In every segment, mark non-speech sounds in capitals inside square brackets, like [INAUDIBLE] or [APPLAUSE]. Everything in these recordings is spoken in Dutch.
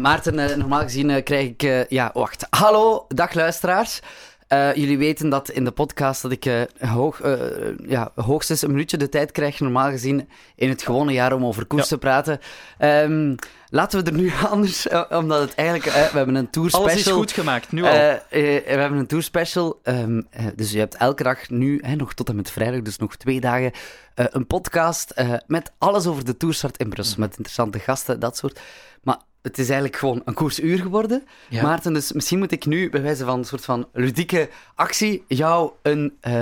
Maarten, eh, normaal gezien eh, krijg ik... eh, ja, wacht. Hallo, dag luisteraars. Jullie weten dat in de podcast dat ik eh, hoog, ja, hoogstens een minuutje de tijd krijg, normaal gezien in het gewone jaar, om over koers Ja. te praten. Ehm, laten we er nu [LAUGHS] anders, omdat het eigenlijk... we hebben een tour special. Alles is goed gemaakt, nu al. We hebben een tour special. dus je hebt elke dag nu, hè, nog tot en met vrijdag, dus nog twee dagen, een podcast met alles over de toerstart in Brussel. Met interessante gasten, dat soort. Maar het is eigenlijk gewoon een koersuur geworden. Ja. Maarten, dus misschien moet ik nu, bij wijze van een soort van ludieke actie, jou een, eh,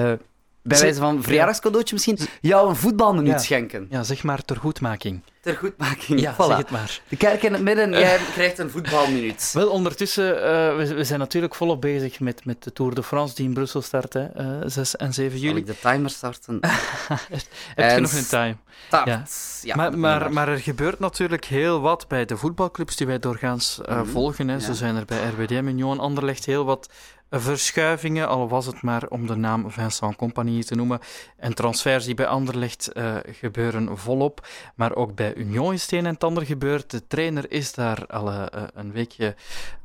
bij wijze van verjaardagscadeautje misschien, jou een voetbalminuut Ja. schenken. Ja, zeg maar ter goedmaking. Ter goedmaking. Ja, Voilà. zeg het maar. De kerk in het midden, [LAUGHS] jij krijgt een voetbalminuut. Wel, ondertussen, eh, we, we zijn natuurlijk volop bezig met, met de Tour de France die in Brussel start, hè, eh, 6 en 7 Zal juli. ik de timer starten? [LAUGHS] Heb je nog een time? Start. Ja. Ja, maar, maar, maar er gebeurt natuurlijk heel wat bij de voetbalclubs die wij doorgaans eh, Mhm. volgen. Hè. Ja. Zo zijn er bij RWDM Union Anderlecht heel wat eh, verschuivingen, al was het maar om de naam Vincent Compagnie te noemen. En transfers die bij Anderlecht eh, gebeuren volop. Maar ook bij Union is het een en het ander gebeurd. De trainer is daar al eh, eh, een weekje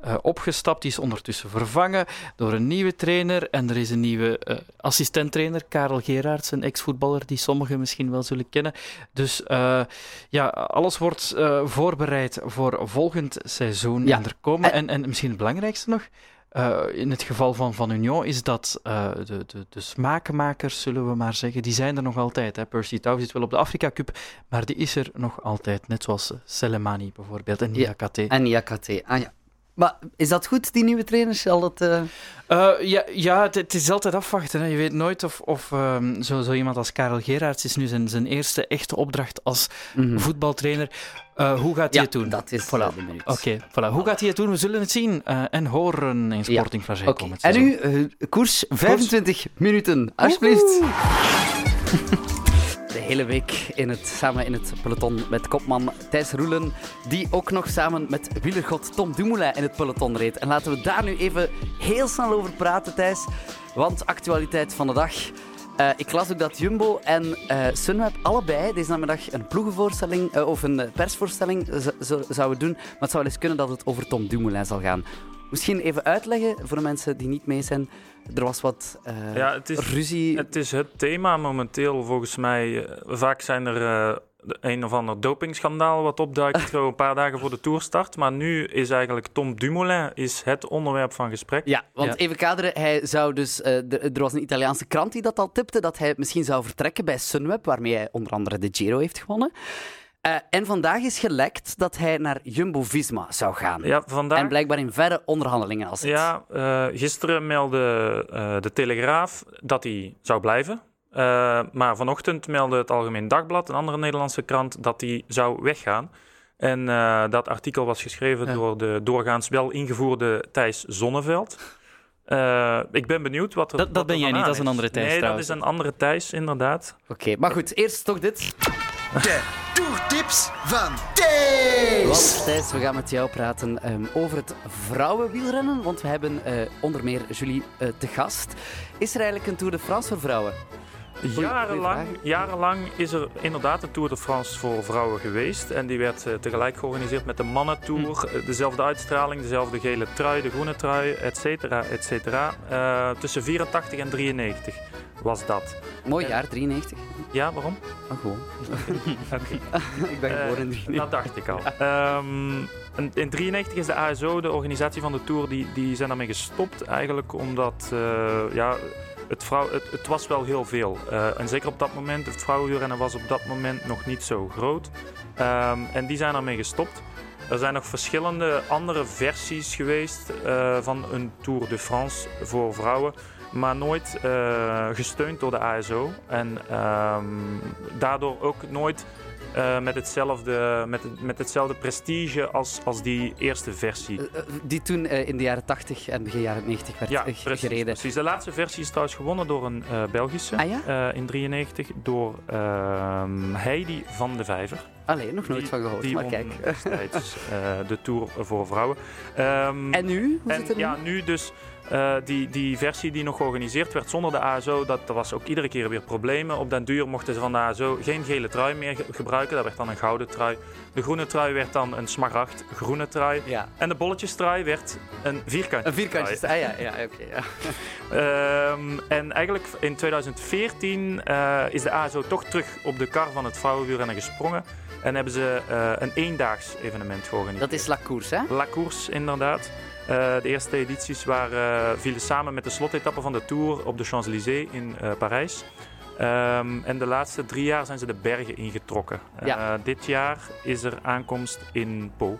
eh, opgestapt. Die is ondertussen vervangen door een nieuwe trainer. En er is een nieuwe eh assistenttrainer, Karel Gerards, een ex-voetballer die sommigen misschien wel zullen kennen. Dus eh, ja, alles wordt eh, voorbereid voor volgend seizoen. Ja. En er komen, En- en, en misschien het belangrijkste nog, eh, in het geval van, van Union is dat eh, de, de, de smakenmakers, zullen we maar zeggen, die zijn er nog altijd. Hè. Percy Tau zit wel op de Afrika Cup, maar die is er nog altijd. Net zoals Selemani bijvoorbeeld en Ja. Niakate. En Niakate. Ah ja. Maar is dat goed, die nieuwe trainer? Zal dat... eh, Eh, ja, ja het, het is altijd afwachten. Hè. Je weet nooit of, of ehm, zo, zo iemand als Karel Gerards is nu zijn, zijn eerste echte opdracht als mhm. voetbaltrainer. Eh, hoe gaat hij Ja, het doen? dat is Voilà. de minuut. Oké, voilà. Hoe gaat hij het doen? We zullen het zien en horen in Sporting komend En nu, koers 25 minuten, alsjeblieft. [LAUGHS] Hele week in het, samen in het peloton met kopman Thijs Roelen, die ook nog samen met wielergod Tom Dumoulin in het peloton reed. En laten we daar nu even heel snel over praten, Thijs. Want actualiteit van de dag. Eh, ik las ook dat Jumbo en eh Sunweb allebei deze namiddag een ploegenvoorstelling eh, of een persvoorstelling zouden doen. Maar het zou wel eens kunnen dat het over Tom Dumoulin zal gaan. Misschien even uitleggen voor de mensen die niet mee zijn. Er was wat eh, Ja, het is, ruzie. het is het thema momenteel volgens mij. Eh, Vaak zijn er eh, de een of ander dopingschandaal wat opduikt [LAUGHS] zo een paar dagen voor de toerstart. Maar nu is eigenlijk Tom Dumoulin is het onderwerp van gesprek. Ja, want Ja. even kaderen, hij zou dus, eh, er was een Italiaanse krant die dat al tipte, dat hij misschien zou vertrekken bij Sunweb, waarmee hij onder andere de Giro heeft gewonnen. Eh, en vandaag is gelekt dat hij naar Jumbo-Visma zou gaan. Ja, vandaag. En blijkbaar in verre onderhandelingen als het. Ja, eh, gisteren meldde eh, de Telegraaf dat hij zou blijven. Eh, maar vanochtend meldde het Algemeen Dagblad, een andere Nederlandse krant, dat hij zou weggaan. En eh, dat artikel was geschreven Ja. door de doorgaans wel ingevoerde Thijs Zonneveld. Eh, ik ben benieuwd wat er. Dat- dat ben jij niet, dat is een andere Thijs Nee, trouwens. dat is een andere Thijs, inderdaad. Oké, maar goed, eerst toch dit. De toertips van Thijs. Want Thijs, we gaan met jou praten ehm, over het vrouwenwielrennen. Want we hebben eh, onder meer Julie eh, te gast. Is er eigenlijk een Tour de France voor vrouwen? Jarenlang, jarenlang is er inderdaad een Tour de France voor vrouwen geweest. En die werd eh, tegelijk georganiseerd met de mannentour. Hm. Dezelfde uitstraling, dezelfde gele trui, de groene trui, et cetera, et cetera. Eh, tussen 84 en 93 was dat. Mooi jaar, 93. Ja, waarom? Oh, gewoon. [LAUGHS] [LAUGHS] Ik ben Eh, geboren in 93. Dat dacht ik al. Ehm, in- in 93 is de ASO, de organisatie van de Tour, die, die zijn daarmee gestopt. Eigenlijk omdat eh, ja, het, vrouw, het, het was wel heel veel. Eh, en zeker op dat moment, het vrouwenwielrennen was op dat moment nog niet zo groot. Ehm, en die zijn daarmee gestopt. Er zijn nog verschillende andere versies geweest eh, van een Tour de France voor vrouwen. Maar nooit eh, gesteund door de ASO. En ehm, daardoor ook nooit eh, met, hetzelfde, met, het- met hetzelfde prestige als, als die eerste versie. Eh, Die toen in de jaren 80 en begin jaren 90 werd Ja, precies, gereden. precies. De laatste versie is trouwens gewonnen door een Belgische Ah ja? in 93 door ehm, Heidi van de Vijver. Allee, nog nooit Die- van gehoord, maar kijk. destijds de Tour voor vrouwen. Ehm, En nu? Hoe en zit het nu? ja, nu dus eh, die, die versie die nog georganiseerd werd zonder de ASO, dat, dat was ook iedere keer weer problemen. Op den duur mochten ze van de ASO geen gele trui meer ge- gebruiken. Dat werd dan een gouden trui. De groene trui werd dan een smaragd groene trui. Ja. En de bolletjestrui werd een vierkantje. Een vierkantje. Ah ja, ja oké. ja. [LAUGHS] Ehm, en eigenlijk in 2014 eh, is de ASO toch terug op de kar van het vrouwenwielrennen gesprongen. En hebben ze eh, een eendaags evenement georganiseerd. Dat is La Course, hè? La Course, inderdaad. Eh, de eerste edities waren, vielen samen met de slotetappe van de Tour op de Champs-Élysées in eh, Parijs. Ehm, en de laatste drie jaar zijn ze de bergen ingetrokken. Ja. Eh, dit jaar is er aankomst in Po.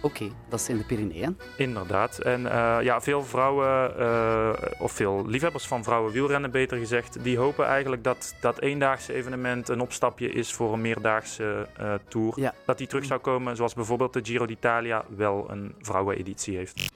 Oké, dat is in de Pyreneeën. Inderdaad. En eh, ja, veel vrouwen, eh, of veel liefhebbers van vrouwen wielrennen beter gezegd, die hopen eigenlijk dat dat eendaagse evenement een opstapje is voor een meerdaagse eh tour. Ja. Dat die terug zou komen, zoals bijvoorbeeld de Giro d'Italia wel een vrouweneditie heeft.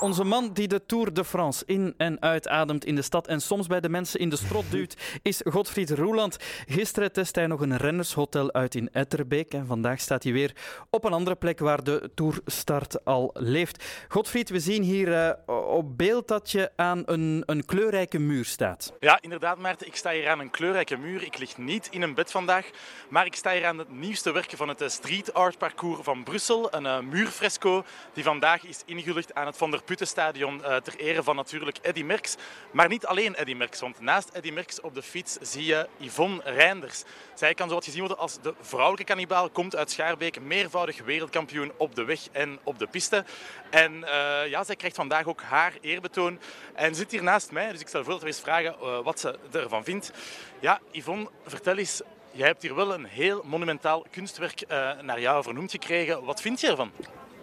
Onze man die de Tour de France in- en uitademt in de stad en soms bij de mensen in de strot duwt, is Godfried Roeland. Gisteren test hij nog een rennershotel uit in Etterbeek en vandaag staat hij weer op een andere plek waar de Tourstart al leeft. Godfried, we zien hier eh, op beeld dat je aan een, een kleurrijke muur staat. Ja, inderdaad, Maarten. Ik sta hier aan een kleurrijke muur. Ik lig niet in een bed vandaag, maar ik sta hier aan het nieuwste werken van het eh, Street Art Parcours van Brussel. Een eh, muurfresco die vandaag is ingehuldigd aan het Van der Puttenstadion eh, ter ere van natuurlijk Eddy Merckx. Maar niet alleen Eddy Merckx, want naast Eddy Merckx op de fiets zie je Yvonne Reinders. Zij kan zo wat gezien worden als de vrouwelijke kannibaal, komt uit Schaarbeek, meervoudig wereldkampioen op de weg en op de piste. En eh, ja, zij krijgt vandaag ook haar eerbetoon en zit hier naast mij. Dus ik stel voor dat we eens vragen eh, wat ze ervan vindt. Ja, Yvonne, vertel eens. Jij hebt hier wel een heel monumentaal kunstwerk naar jou vernoemd gekregen. Wat vind je ervan?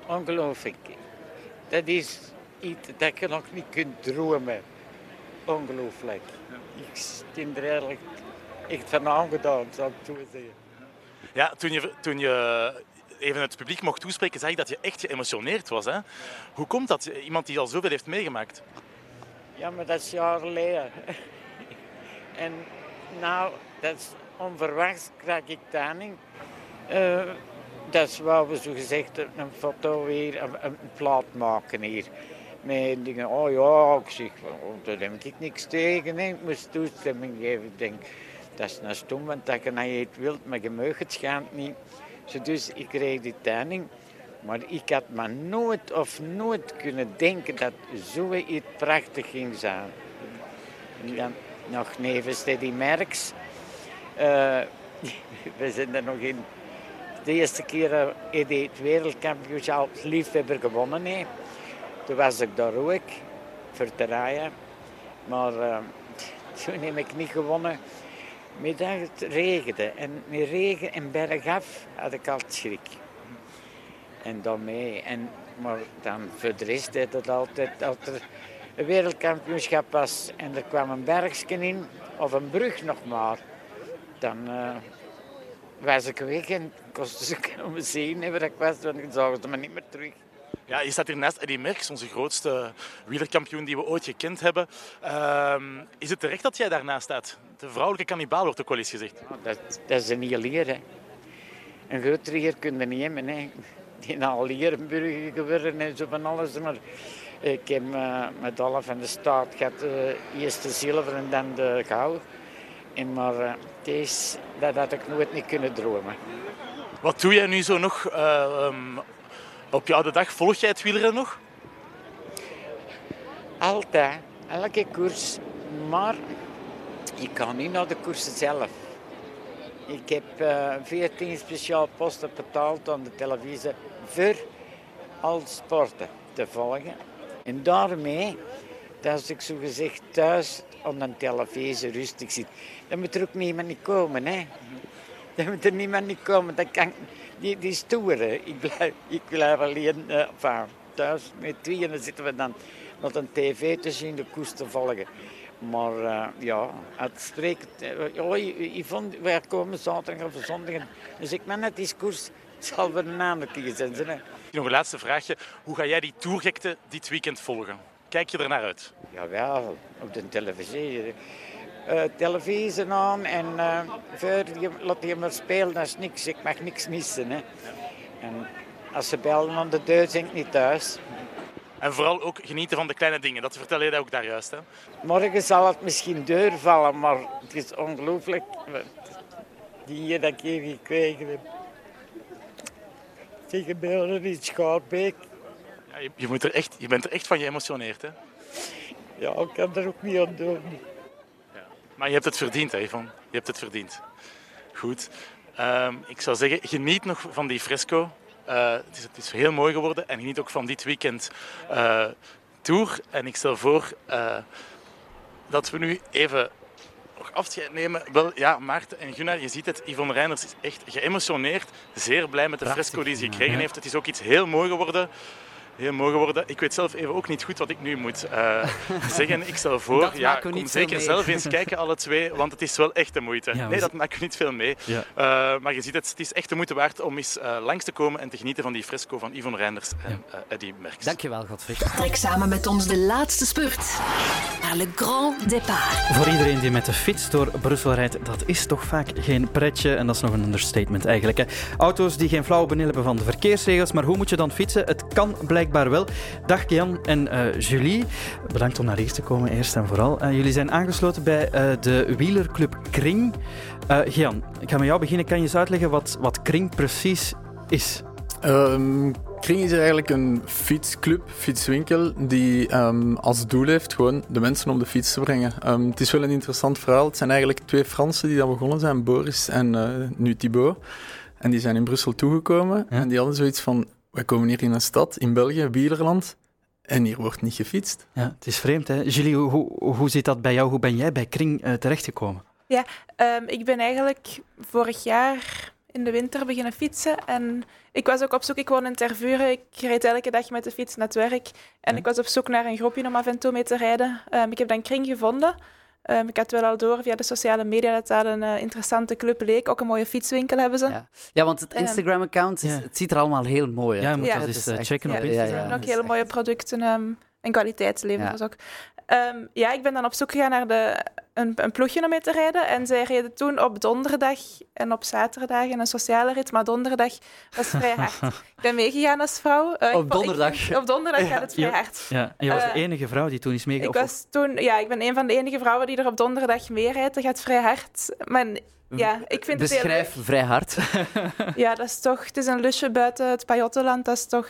Ongelooflijk. Dat is iets dat je nog niet kunt dromen. Ongelooflijk. Ik ben er eigenlijk echt van aangedaan, zou ik zo zeggen. Ja, toen je, toen je even het publiek mocht toespreken, zag ik dat je echt geëmotioneerd was. Hè? Hoe komt dat? Iemand die al zoveel heeft meegemaakt. Ja, maar dat is jaren geleden. [LAUGHS] en nou, dat is onverwachts krijg ik tanning. Eh dat is waar we zo gezegd een foto weer, een, een plaat maken hier. Met dingen, oh ja, ik zeg, oh, daar heb ik niks tegen. Ik moest toestemming geven. Ik denk, dat is nou stom, want dat je nou het wilt, maar je mag het schaamt niet. Dus ik kreeg die tanning. Maar ik had maar nooit of nooit kunnen denken dat zoiets prachtig ging zijn. En dan nog nevens Teddy Merckx. Eh, [LAUGHS] we zijn er nog in. De eerste keer dat Eddie het wereldkampioenschap liefhebber gewonnen. Toen was ik daar ook voor te rijden. Maar eh, [LAUGHS] toen heb ik niet gewonnen. Middag het regende. En met regen en bergaf had ik al schrik. En daarmee. En, maar dan voor de rest het altijd als er een wereldkampioenschap was en er kwam een bergje in, of een brug nog maar, dan eh, was ik weg en kostte ze komen zien waar ik was, want dan zagen ze me niet meer terug. Ja, je staat hier naast Eddy Merckx, onze grootste wielerkampioen die we ooit gekend hebben. Ehm, is het terecht dat jij daarnaast staat? De vrouwelijke kannibaal wordt ook wel eens gezegd. Ja, dat, dat is een heel leer. Hè. Een grotere hier kun je niet hebben. Hè. Die al Lierenburger geworden en zo van alles. Maar ik heb uh, medaille van de staat gehad. Uh, eerst de zilver en dan de goud. En maar deze, dat had ik nooit niet kunnen dromen. Wat doe jij nu zo nog uh, um, op je oude dag? Volg jij het wielrennen nog? Altijd, elke koers. Maar ik kan niet naar de koersen zelf. Ik heb uh, 14 speciaal posten betaald aan de televisie voor al sporten te volgen. En daarmee, als ik zo gezegd thuis aan de televisie rustig zit, dan moet er ook niemand niet komen. Hè? Dan moet er niemand niet komen. Dat kan, die, die stoeren. Ik blijf, alleen uh, thuis met tweeën. Dan zitten we dan naar een tv te zien, de koers te volgen. Maar uh, ja, het spreekt. Uh, oh, Yvonne, wij komen zaterdag of zondag. Dus ik ben net die koers. Zal voor een andere keer zijn. Nog een laatste vraagje. Hoe ga jij die tourgekte dit weekend volgen? Kijk je er naar uit? Jawel, op de televisie. eh, televisie aan en uh, voor je, laat je maar spelen, dat is niks. Ik mag niks missen. Hè. En als ze bellen aan de deur, ben ik niet thuis. En vooral ook genieten van de kleine dingen. Dat vertel je ook daar juist. Hè? Morgen zal het misschien doorvallen, maar het is ongelooflijk. Die dat ik hier gekregen heb. Tegen beelden in Schaarbeek. Je, je, moet er echt, je bent er echt van geëmotioneerd, hè? Ja, ik kan er ook niet aan doen. Ja. Maar je hebt het verdiend, hè? Je hebt het verdiend. Goed. Um, ik zou zeggen, geniet nog van die fresco. Uh, het, is, het, is, heel mooi geworden en geniet ook van dit weekend uh, tour. En ik stel voor uh, dat we nu even nog afscheid nemen. Wel, ja, Maarten en Gunnar, je ziet het, Yvonne Reiners is echt geëmotioneerd. Zeer blij met de Prachtig, fresco die ze gekregen ja. heeft. Het is ook iets heel mooi geworden heel mooi geworden. Ik weet zelf even ook niet goed wat ik nu moet uh, [LAUGHS] zeggen. Ik stel voor, ja, kom zeker zelf eens kijken, alle twee, want het is wel echt de moeite. Ja, nee, dat maakt u niet veel mee. Ja. Uh, maar je ziet het, het is echt de moeite waard om eens uh, langs te komen en te genieten van die fresco van Yvonne Reinders en Eddie Merckx. Dankjewel, Godfried. Trek samen met ons de laatste spurt naar Le Grand Départ. Voor iedereen die met de fiets door Brussel rijdt, dat is toch vaak geen pretje. En dat is nog een understatement eigenlijk. Hè. Auto's die geen flauw benul hebben van de verkeersregels, maar hoe moet je dan fietsen? Het kan blijkbaar wel. Dag Jan en uh, Julie. Bedankt om naar hier te komen, eerst en vooral. Uh, jullie zijn aangesloten bij uh, de wielerclub Kring. Gian, ik ga met jou beginnen. Kan je eens uitleggen wat, wat Kring precies is? Um, Kring is eigenlijk een fietsclub, fietswinkel, die um, als doel heeft gewoon de mensen op de fiets te brengen. Um, het is wel een interessant verhaal. Het zijn eigenlijk twee Fransen die daar begonnen zijn, Boris en nu Thibaut. En die zijn in Brussel toegekomen ja. en die hadden zoiets van wij komen hier in een stad, in België, Wielerland, en hier wordt niet gefietst. Ja, het is vreemd, hè? Julie, hoe, hoe zit dat bij jou? Hoe ben jij bij Kring uh, terechtgekomen? Ja, um, ik ben eigenlijk vorig jaar in de winter beginnen fietsen. En ik was ook op zoek, ik woon in Tervuren, ik reed elke dag met de fiets naar het werk. En ja. ik was op zoek naar een groepje om af en toe mee te rijden. Um, ik heb dan Kring gevonden. Um, ik had wel al door via de sociale media dat dat een uh, interessante club leek. Ook een mooie fietswinkel hebben ze. Ja, ja want het Instagram-account, ja. het ziet er allemaal heel mooi uit. Ja, je moet dat eens uh, checken op Instagram. Ja, en ook hele mooie producten um, en kwaliteitslevens ook. Um, ja, ik ben dan op zoek gegaan naar de, een, een ploegje om mee te rijden. En zij reden toen op donderdag en op zaterdag in een sociale rit. Maar donderdag was vrij hard. [LAUGHS] ik ben meegegaan als vrouw. Uh, op donderdag? Ik, op donderdag gaat het vrij hard. Ja, en je was de enige vrouw die toen is meegegaan? Ik was toen... Ja, ik ben een van de enige vrouwen die er op donderdag mee rijdt. Dat gaat vrij hard. Maar ja, ik vind Beschrijf het heel vrij hard. ja, dat is toch... Het is een lusje buiten het Pajottenland. Dat is toch...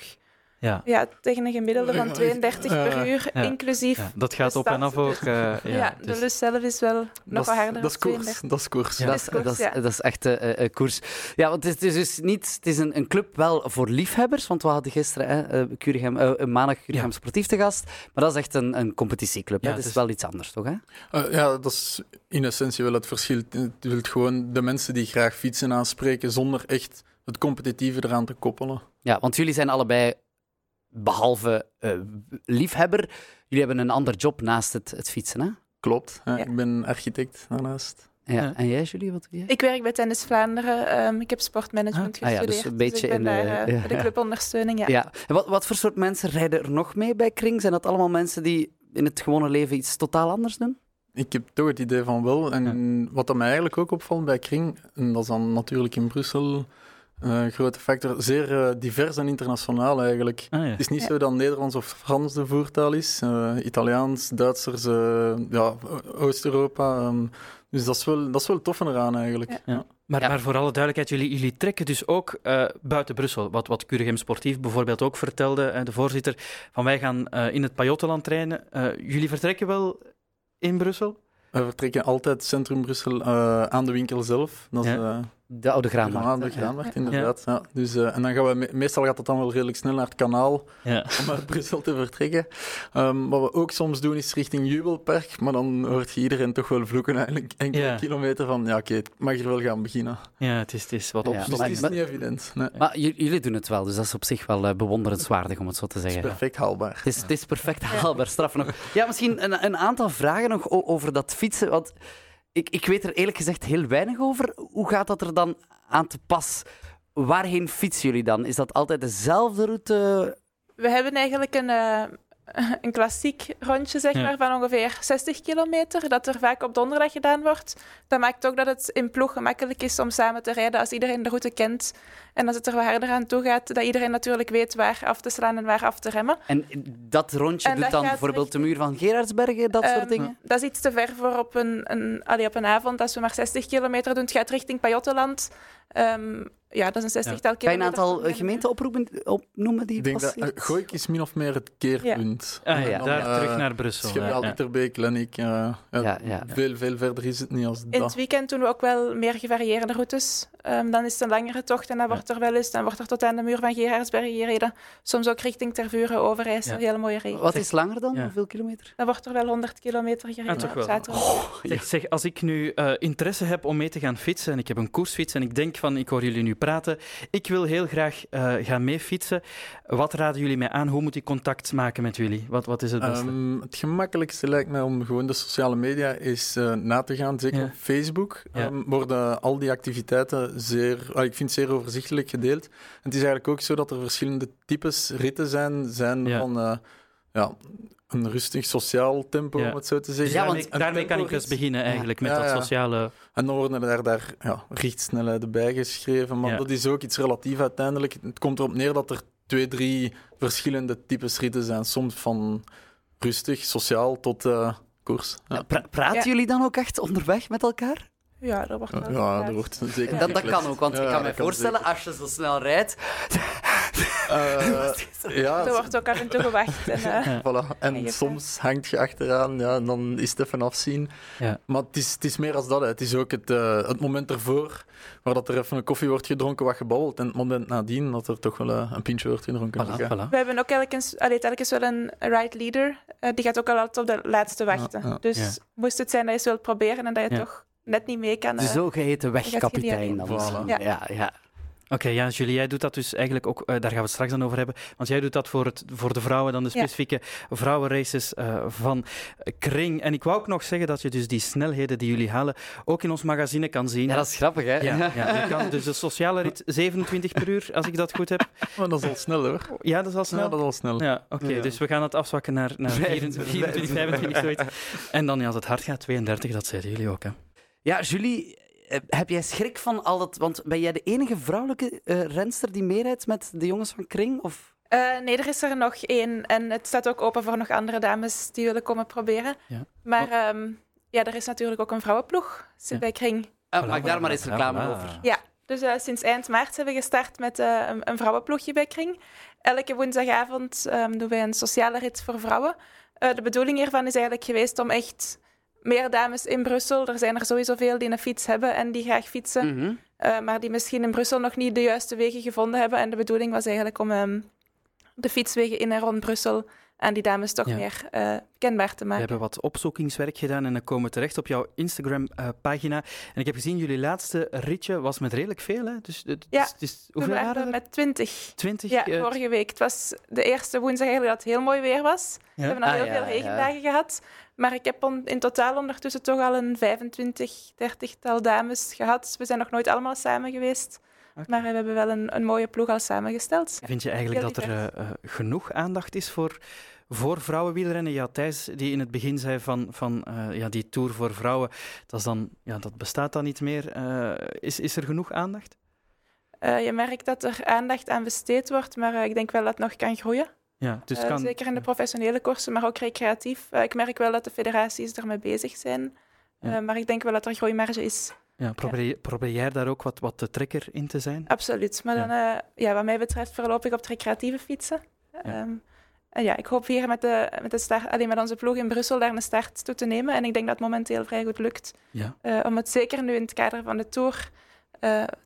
Ja. ja, tegen een gemiddelde van 32 per uur, ja. inclusief. Ja, dat gaat op en af ook. [LAUGHS] Uh, ja, de dus. lus zelf is wel nog wat harder. Dat is koers. Dat is koers. Dat, is, dat, is, dat is echt uh, uh, koers. Ja, want het is dus niet... Het is een, een, club wel voor liefhebbers, want we hadden gisteren uh, Curigem, maandag Curigem Sportief te gast, maar dat is echt een, een competitieclub. Ja, dat is dus... wel iets anders, toch? Hè? ja, dat is in essentie wel het verschil. Het wilt gewoon de mensen die graag fietsen aanspreken, zonder echt het competitieve eraan te koppelen. Ja, want jullie zijn allebei behalve uh, liefhebber, jullie hebben een ander job naast het, het fietsen, hè? Klopt, ja, ja. ik ben architect daarnaast. Ja. En jij, Julie, wat doe jij? Ik werk bij Tennis Vlaanderen. Um, ik heb sportmanagement ah. gestudeerd. Ah, ja, dus een beetje dus ik ben in, daar, [LAUGHS] uh, de clubondersteuning. Ja. ja. En wat, wat voor soort mensen rijden er nog mee bij Kring? Zijn dat allemaal mensen die in het gewone leven iets totaal anders doen? Ik heb toch het idee van wel. En wat dat mij eigenlijk ook opvalt bij Kring, en dat is dan natuurlijk in Brussel uh, grote factor. Zeer uh, divers en internationaal eigenlijk. Ah, ja. Het is niet ja. zo dat Nederlands of Frans de voertaal is. Uh, Italiaans, Duitsers, ja, Oost-Europa. Um, dus dat is, wel, dat is wel tof eraan eigenlijk. Ja. Maar, maar, voor alle duidelijkheid, jullie, jullie trekken dus ook buiten Brussel. Wat, wat Curigem Sportief bijvoorbeeld ook vertelde, de voorzitter, van wij gaan in het Pajottenland trainen. jullie vertrekken wel in Brussel? We vertrekken altijd centrum Brussel aan de winkel zelf. Dat is, de oude graanmarkt. de graanmarkt, inderdaad. Ja. Dus, uh, en dan gaan we, me meestal gaat het dan wel redelijk snel naar het kanaal ja. om naar [LAUGHS] Brussel te vertrekken. Um, wat we ook soms doen is richting Jubelpark, maar dan hoort je iedereen toch wel vloeken eigenlijk enkele ja. kilometer van, ja oké, okay, ik mag hier wel gaan beginnen. Ja, het is, het is wat op. Ja, dus het is niet evident. Nee. Maar jullie doen het wel, dus dat is op zich wel uh, bewonderenswaardig, om het zo te zeggen. Het is perfect haalbaar. Het is, het is perfect haalbaar, straf nog. Ja, misschien een, een aantal vragen nog over dat fietsen, want... Ik, ik weet er eerlijk gezegd heel weinig over. Hoe gaat dat er dan aan te pas? Waarheen fietsen jullie dan? Is dat altijd dezelfde route? We hebben eigenlijk een, uh, [LAUGHS] een klassiek rondje zeg Ja. maar, van ongeveer 60 kilometer, dat er vaak op donderdag gedaan wordt. Dat maakt ook dat het in ploeg gemakkelijk is om samen te rijden als iedereen de route kent. En als het er wat harder aan toe gaat, dat iedereen natuurlijk weet waar af te slaan en waar af te remmen. En dat rondje En doet dat dan bijvoorbeeld de muur van Gerardsbergen, dat soort Ehm, dingen? Dat is iets te ver voor op een, een, allee, op een avond. Als we maar 60 kilometer doen, het gaat richting Pajottenland. Ehm, ja, dat is een zestigtal Kan je een aantal eh, gemeenten oproepen, opnoemen die Ik denk dat uh, Gooik is min of meer het keerpunt. Ah, ja, dan, daar eh, terug naar Brussel. Schepdaal, ja. Lennik. eh, ja, Ja, ja. Veel, veel verder is het niet als In dat. het weekend doen we ook wel meer gevarieerde routes. Ehm, dan is het een langere tocht en dan wordt er wel eens dan wordt er tot aan de muur van Gerardsbergen gereden. Soms ook richting Tervuren, Overijssel, Ja. hele mooie regio. Wat is langer dan? Ja. Hoeveel kilometer? Dan wordt er wel 100 kilometer gereden Ah, toch op wel. zaterdag. Zeg, zeg, als ik nu eh, interesse heb om mee te gaan fietsen en ik heb een koersfiets en ik denk van ik hoor jullie nu praten, ik wil heel graag eh, gaan mee fietsen. Wat raden jullie mij aan? Hoe moet ik contact maken met jullie? Wat, wat is het beste? Ehm, het gemakkelijkste lijkt mij om gewoon de sociale media eens eh, na te gaan. Zeker Ja. op Facebook Ja. ehm, worden al die activiteiten zeer, ah, ik vind zeer overzichtelijk gedeeld. En het is eigenlijk ook zo dat er verschillende types ritten zijn. zijn Ja. van eh, ja, een rustig sociaal tempo, Ja. om het zo te zeggen. Ja, want daarmee kan ik dus beginnen eigenlijk, met Ja, dat ja. sociale... En dan worden er daar ja, richtsnelheden bij geschreven. Maar Ja. dat is ook iets relatief uiteindelijk. Het komt erop neer dat er twee, drie verschillende types ritten zijn. Soms van rustig, sociaal tot eh, koers. Ja, Pra- praten Ja. jullie dan ook echt onderweg met elkaar? Ja, dat wordt ja, er wordt zeker Ja. Dat, dat kan ook, want Ja, ik kan me dat kan voorstellen, als je zo snel rijdt... Eh, [LAUGHS] ja, Er wordt ook af en toe gewacht. En, eh, [LAUGHS] Voilà. En soms hangt je achteraan, ja, en dan is het even afzien. Ja. Maar het is, het is meer als dat. hè. Het is ook het, eh, het moment ervoor, waar dat er even een koffie wordt gedronken, wat gebabbeld. En het moment nadien, dat er toch wel eh, een pintje wordt gedronken. Voilà, voilà. We hebben ook telkens, allee, telkens wel een ride leader. Die gaat ook al altijd op de laatste wachten. Ja, ja. Dus Ja. moest het zijn dat je eens wilt proberen en dat je Ja. toch net niet mee kan. De eh, zogeheten wegkapitein dan. Ja, ja. Oké, ja, Julie, jij doet dat dus eigenlijk ook, eh, daar gaan we het straks dan over hebben, want jij doet dat voor, het, voor de vrouwen, dan de Ja. specifieke vrouwenraces eh, van Kring. En ik wou ook nog zeggen dat je dus die snelheden die jullie halen ook in ons magazine kan zien. Ja, dat is grappig, hè? Ja, ja, je [LAUGHS] kan dus de sociale rit 27 per uur, als ik dat goed heb. [LAUGHS] Maar dat is al snel hoor. Ja, dat is al snel. Ja, dat is al snel. Ja, oké. Ja. Dus we gaan het afzwakken naar, naar 24, 24, 25, zoiets. En dan, ja, als het hard gaat, 32, dat zeiden jullie ook, hè. Ja, Julie, heb jij schrik van al dat... Want ben jij de enige vrouwelijke eh, renster die meerijdt met de jongens van Kring? Of... eh, nee, er is er nog één. En het staat ook open voor nog andere dames die willen komen proberen. Ja. Maar ehm, ja, er is natuurlijk ook een vrouwenploeg Ja. bij Kring. Ah, maak daar maar eens reclame Ja, over. Ja, dus eh, sinds eind maart hebben we gestart met eh, een, een vrouwenploegje bij Kring. Elke woensdagavond ehm, doen wij een sociale rit voor vrouwen. Eh, de bedoeling hiervan is eigenlijk geweest om echt meer dames in Brussel, er zijn er sowieso veel die een fiets hebben en die graag fietsen, Mhm. eh, maar die misschien in Brussel nog niet de juiste wegen gevonden hebben. En de bedoeling was eigenlijk om ehm, de fietswegen in en rond Brussel aan die dames toch Ja. meer eh, kenbaar te We maken. hebben wat opzoekingswerk gedaan en dan komen we terecht op jouw Instagram-pagina. en ik heb gezien, jullie laatste ritje was met redelijk veel, hè? Dus, het Ja, We hoeveel waren met 20. 20? Ja, eh, vorige week. Het was de eerste woensdag eigenlijk dat het heel mooi weer was. We hebben al Ah, heel ja, veel regendagen gehad. Maar ik heb on- in totaal ondertussen toch al een 25, 30-tal dames gehad. We zijn nog nooit allemaal samen geweest. Maar we hebben wel een, een mooie ploeg al samengesteld. Vind je eigenlijk dat er eh, eh, genoeg aandacht is voor, voor vrouwenwielrennen? Ja, Thijs, die in het begin zei van, van eh, ja, die Tour voor vrouwen, dat, is dan, ja, dat bestaat dan niet meer. Is, is er genoeg aandacht? Je merkt dat er aandacht aan besteed wordt, maar ik denk wel dat het nog kan groeien. Ja, dus Eh, kan... Zeker in de professionele koersen, maar ook recreatief. Eh, ik merk wel dat de federaties ermee bezig zijn. Ja. Eh, maar ik denk wel dat er groeimarge is. Ja, probeer, probeer jij daar ook wat, wat de trekker in te zijn? Absoluut. Maar Ja. dan, ja, wat mij betreft voorlopig op het recreatieve fietsen. Ja. Ehm, en ja, ik hoop hier met, de, met, de start, met onze ploeg in Brussel daar een start toe te nemen. En ik denk dat het momenteel vrij goed lukt. Ja. Om het zeker nu in het kader van de Tour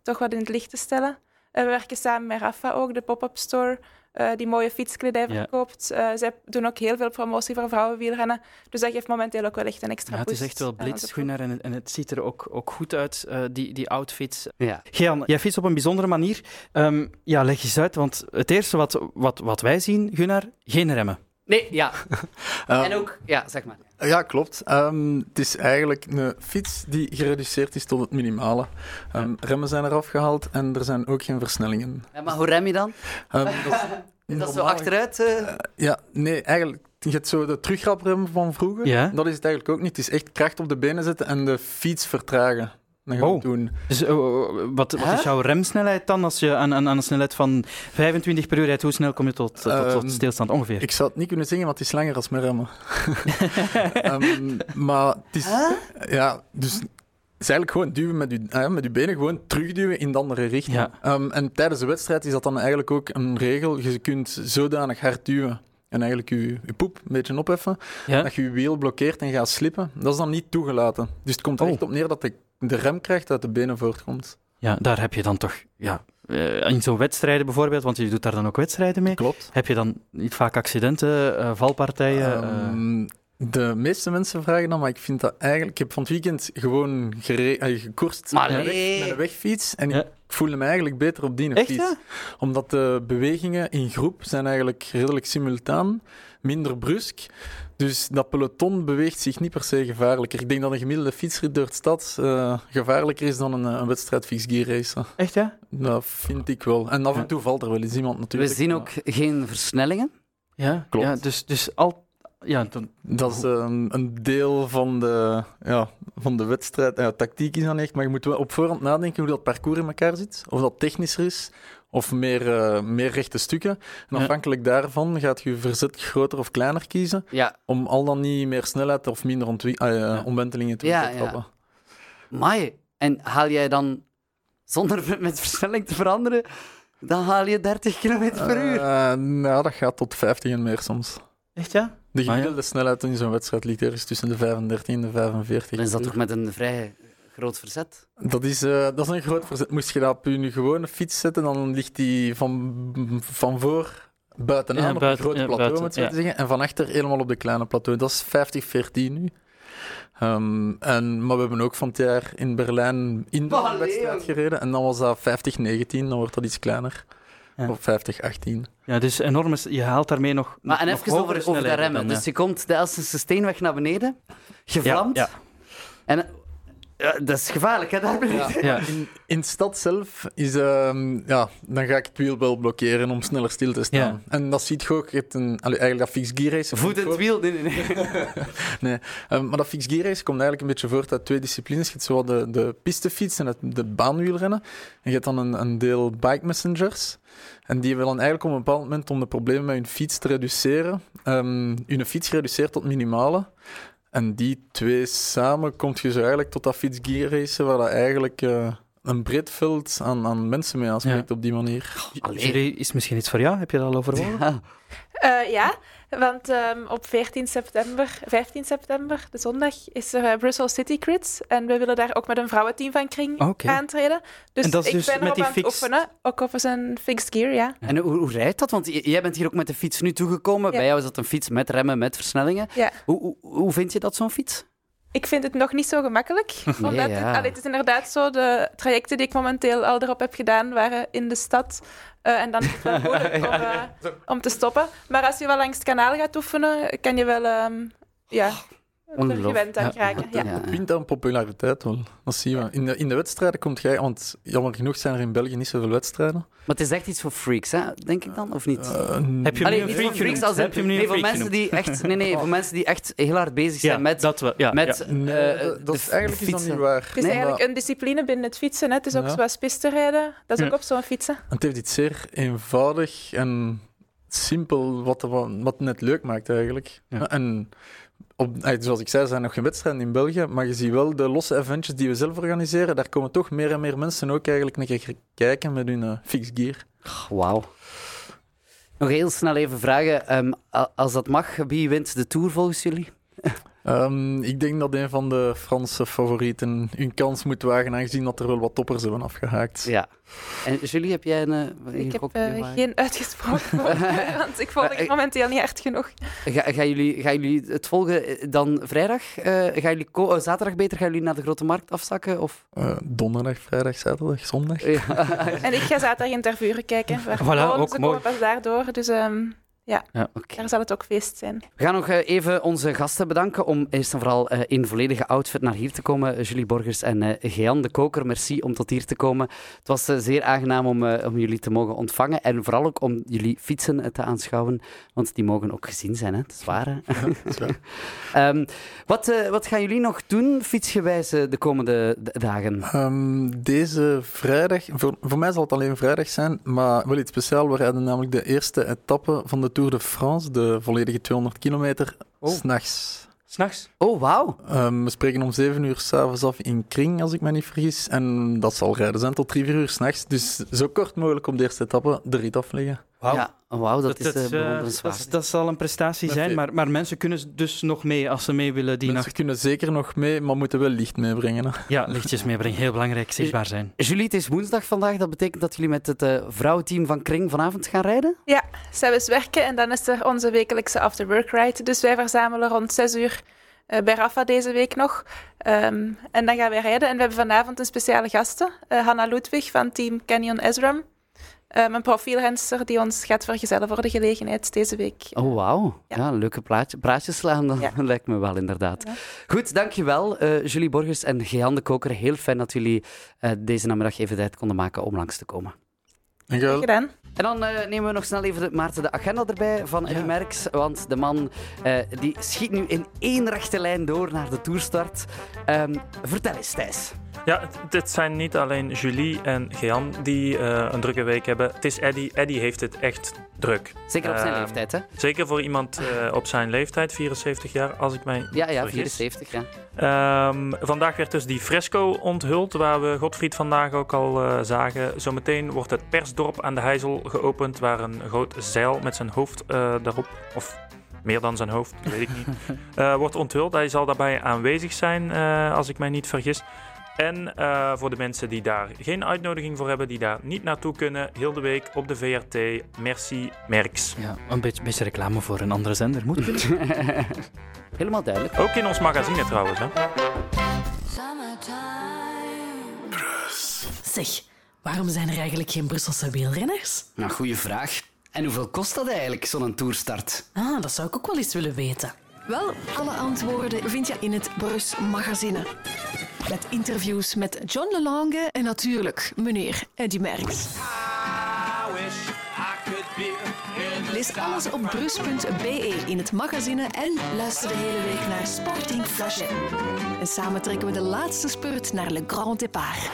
toch wat in het licht te stellen. We werken samen met Rafa ook, de pop-up store, eh, die mooie fietskledij Ja. verkoopt. Eh, zij doen ook heel veel promotie voor vrouwenwielrennen. Dus dat geeft momenteel ook wel echt een extra Ja, het is boost echt wel blitz, en, het- en het ziet er ook, ook goed uit, eh, die, die outfits. Ja. Gean, jij fietst op een bijzondere manier. Ehm, ja, leg eens uit, want het eerste wat, wat, wat wij zien, Gunnar, geen remmen. Nee, ja. [LAUGHS] Eh, En ook... Ja, zeg maar. Ja, klopt. Ehm, het is eigenlijk een fiets die gereduceerd is tot het minimale. Ehm, Remmen zijn eraf gehaald en er zijn ook geen versnellingen. Ja, maar hoe rem je dan? Ehm, [LAUGHS] dat is zo achteruit? eh? Ja, nee, eigenlijk je hebt zo de terugraprem van vroeger. Ja. Dat is het eigenlijk ook niet. Het is echt kracht op de benen zetten en de fiets vertragen. Dan gaan we Oh. doen. Dus eh, wat, wat is jouw remsnelheid dan als je aan, aan, aan een snelheid van 25 per uur rijdt? Hoe snel kom je tot, tot, tot Ehm, stilstand ongeveer? Ik zou het niet kunnen zeggen, want het is langer als mijn remmen. [LAUGHS] Ehm, maar het is... Ja, dus... Het is eigenlijk gewoon duwen met je, eh, met je benen, gewoon terugduwen in de andere richting. Ja. Ehm, en tijdens de wedstrijd is dat dan eigenlijk ook een regel. Je kunt zodanig hard duwen en eigenlijk je, je poep een beetje opheffen, Ja? dat je je wiel blokkeert en gaat slippen. Dat is dan niet toegelaten. Dus het komt er Oh. echt op neer dat de, de remkracht uit de benen voortkomt. ja, daar heb je dan toch... Ja, eh, in zo'n wedstrijden bijvoorbeeld, want je doet daar dan ook wedstrijden mee. Klopt. Heb je dan niet vaak accidenten, eh, valpartijen? eh? Ehm, de meeste mensen vragen dan, maar ik vind dat eigenlijk... Ik heb van het weekend gewoon gere- gekoerst Maar met, nee. weg- met een wegfiets. En Ja. ik voelde me eigenlijk beter op die Echt, fiets. ja? Omdat de bewegingen in groep zijn eigenlijk redelijk simultaan. Minder brusk. Dus dat peloton beweegt zich niet per se gevaarlijker. Ik denk dat een gemiddelde fietsrit door de stad eh, gevaarlijker is dan een, eh, een wedstrijd fixed gear race. Echt, ja? Dat vind ik wel. En af en toe valt er wel eens iemand We natuurlijk. zien maar ook geen versnellingen. Ja, Klopt. Ja, dus, dus al... Ja, dan, Dat is een, een deel van de, ja, van de wedstrijd. Ja, tactiek is dan echt, maar je moet wel op voorhand nadenken hoe dat parcours in elkaar zit. Of dat technischer is, of meer, eh, meer rechte stukken. En Ja. afhankelijk daarvan gaat je je verzet groter of kleiner kiezen, Ja, om al dan niet meer snelheid of minder ja, omwentelingen te Ja, trappen. maar En haal jij dan, zonder [LAUGHS] met versnelling te veranderen, dan haal je 30 km per uur. Eh, nou, dat gaat tot 50 en meer soms. echt, ja? De Ah, ja. gemiddelde snelheid in zo'n wedstrijd ligt ergens tussen de 35 en de 45. Dan is dat toch met een vrij groot verzet? Dat is, eh, dat is een groot verzet. Moest je dat op je gewone fiets zetten, dan ligt die van, van voor buitenaan Ja, op groot ja, plateau, buiten, moet ja. te zeggen. En van achter helemaal op de kleine plateau. Dat is 50-14 nu. Ehm, en, maar we hebben ook van het jaar in Berlijn een Allee, wedstrijd gereden. En dan was dat 50-19, dan wordt dat iets kleiner. Ja. Of 50-18. Ja, dus enorm is, je haalt daarmee nog. Maar en nog even over, over de remmen. dan, ja. Dus je komt de Elsense steenweg naar beneden, je vlamt. ja. En ja, dat is gevaarlijk, hè. Ja. In, in de stad zelf is, ehm, ja, dan ga ik het wiel wel blokkeren om sneller stil te staan. Ja. En dat ziet je ook. Je hebt een, allee, eigenlijk dat fixed gear race. Voet in het wiel. Nee, nee, nee. [LAUGHS] Nee, ehm, maar dat fixed gear race komt eigenlijk een beetje voort uit twee disciplines. Je hebt zo de, de pistefiets en het, de baanwielrennen. En je hebt dan een, een deel bike messengers. En die willen eigenlijk op een bepaald moment om de problemen met hun fiets te reduceren, ehm hun fiets reduceert tot minimale. En die twee samen komt je zo eigenlijk tot dat fiets gear racen, waar dat eigenlijk eh, een breed veld aan, aan mensen mee aanspreekt op die manier. Allee. Jury, is misschien iets voor jou? Heb je dat al overwogen? Ja. Eh, ja, want ehm, op 14 september, 15 september, de zondag, is er eh, Brussels City Crits. En we willen daar ook met een vrouwenteam van Kring aantreden. Dus En dat is ik dus ben met die aan oefenen, ook over zijn fixed gear, ja. En hoe, hoe rijdt dat? Want jij bent hier ook met de fiets nu toegekomen. Ja. Bij jou is dat een fiets met remmen, met versnellingen. Ja. Hoe, hoe, hoe vind je dat, zo'n fiets? Ik vind het nog niet zo gemakkelijk. [LAUGHS] omdat ja. het, allee, het is inderdaad zo, de trajecten die ik momenteel al erop heb gedaan, waren in de stad. Eh, en dan is het wel [LAUGHS] moeilijk om, eh, om te stoppen. Maar als je wel langs het kanaal gaat oefenen, kan je wel ehm, ja, Ongelooflijk. Gewend aan Ja. raken. Ja. Ja. wint aan populariteit wel. Dat zie je. In de, in de wedstrijden komt jij, want jammer genoeg zijn er in België niet zoveel wedstrijden. Maar het is echt iets voor freaks, hè? denk ik dan? Of niet? Eh, Heb je hem Allee, niet freak voor freaks als Heb je nee, voor mensen genoemd? die echt, nee, nee, voor mensen die echt heel hard bezig zijn Ja, met, dat wel. Ja, met ja. nee, eh, dat- is eigenlijk is dat fietsen. niet waar. Het is Nee, eigenlijk een discipline binnen het fietsen. Hè. Het is ook Ja. zoals pistenrijden. Dat is ook Ja. op zo'n fietsen. Het heeft iets zeer eenvoudig en simpel, wat, wat het net leuk maakt eigenlijk. Ja. En op, eh, zoals ik zei, zijn nog geen wedstrijden in België, maar je ziet wel de losse eventjes die we zelf organiseren. Daar komen toch meer en meer mensen ook eigenlijk keer kijken met hun eh, fixed gear. Wauw. Nog heel snel even vragen. ehm, als dat mag, wie wint de Tour volgens jullie? Ehm, ik denk dat een van de Franse favorieten hun kans moet wagen, aangezien dat er wel wat toppers hebben afgehaakt. Ja. En Julie, heb jij een... eh, een Ik heb eh, geen uitgesproken [LAUGHS] want ik volg het eh, momenteel niet hard genoeg. Ga, gaan, jullie, gaan jullie het volgen dan vrijdag? Eh, gaan jullie zaterdag beter? Gaan jullie naar de Grote Markt afzakken? Of... Eh, donderdag, vrijdag, zaterdag, zondag. Ja. En ik ga zaterdag in Tervuren kijken. [LAUGHS] Waar Voilà, ook ze mooi. komen pas daardoor. Dus ehm, Ja, Ja. Oké. daar zal het ook feest zijn. We gaan nog eh, even onze gasten bedanken om eerst en vooral eh, in volledige outfit naar hier te komen. Julie Borgers en eh Gean de Koker, merci om tot hier te komen. Het was eh, zeer aangenaam om, eh, om jullie te mogen ontvangen en vooral ook om jullie fietsen eh, te aanschouwen, want die mogen ook gezien zijn. Hè? Dat is waar. Hè? dat is waar. Ehm, wat, eh, wat gaan jullie nog doen, fietsgewijs, eh, de komende dagen? Ehm, deze vrijdag, voor, voor mij zal het alleen vrijdag zijn, maar wel iets speciaals. We rijden namelijk de eerste etappe van de Tour de France, de volledige 200 kilometer, Oh. s'nachts. S'nachts? Oh, wauw. Ehm, we spreken om 7 uur s'avonds af in Kring, als ik me niet vergis. En dat zal rijden zijn tot 3, 4 uur s'nachts. Dus zo kort mogelijk op de eerste etappe de rit afleggen. Wauw. Ja, wauw, dat, is dat, eh, eh, bewonderenswaardig. dat, dat zal een prestatie zijn, maar, maar mensen kunnen dus nog mee als ze mee willen die Mensen nacht. kunnen zeker nog mee, maar moeten wel licht meebrengen. Hè. Ja, lichtjes meebrengen, heel belangrijk, zichtbaar zijn. Julie, het is woensdag vandaag. Dat betekent dat jullie met het eh, vrouwenteam van Kring vanavond gaan rijden? Zij is werken en dan is er onze wekelijkse after-work ride. Dus wij verzamelen rond 6 uur eh, bij Rafa deze week nog. Ehm, en dan gaan wij rijden. En we hebben vanavond een speciale gasten. eh Hanna Ludwig van team Canyon Esram. Ehm, een profielrenster die ons gaat vergezellen voor de gelegenheid deze week. Oh, wauw. Ja, Ja. leuke plaatje, praatjes slaan, dat Ja. [LAUGHS] lijkt me wel inderdaad. Ja. Goed, dankjewel eh Julie Borgers en Gean de Koker. Heel fijn dat jullie eh, deze namiddag even tijd konden maken om langs te komen. Dankjewel. Gedaan. En dan eh, nemen we nog snel even de, Maarten de agenda erbij van Ja. Merckx. Want de man eh, die schiet nu in één rechte lijn door naar de toerstart. Ehm, vertel eens, Thijs. Ja, het- dit zijn niet alleen Julie en Gean die eh, een drukke week hebben. Het is Eddy. Eddy heeft het echt druk. Zeker op zijn Ehm, leeftijd, hè? Zeker voor iemand eh, op zijn leeftijd, 74 jaar, als ik mij Ja, ja, vergis. 74, ja. Ehm, vandaag werd dus die fresco onthuld, waar we Godfried vandaag ook al eh, zagen. Zometeen wordt het persdorp aan de Heizel geopend, waar een groot zeil met zijn hoofd eh, daarop, of meer dan zijn hoofd, weet ik niet, [LAUGHS] wordt onthuld. Hij zal daarbij aanwezig zijn, als ik mij niet vergis. En eh, voor de mensen die daar geen uitnodiging voor hebben, die daar niet naartoe kunnen, heel de week op de VRT. Merci, Merks. Ja, een beetje, beetje reclame voor een andere zender moet kunnen. [LAUGHS] Helemaal duidelijk. Ook in ons magazine trouwens. Hè? Zeg, waarom zijn er eigenlijk geen Brusselse wielrenners? Nou, goede vraag. En hoeveel kost dat eigenlijk, zo'n toerstart? Ah, dat zou ik ook wel eens willen weten. Wel, alle antwoorden vind je in het Brus Magazine. Met interviews met John Lelange en natuurlijk meneer Eddy Merckx. Lees alles op brus.be in het magazine en luister de hele week naar Sporting Flash. En samen trekken we de laatste spurt naar Le Grand Départ.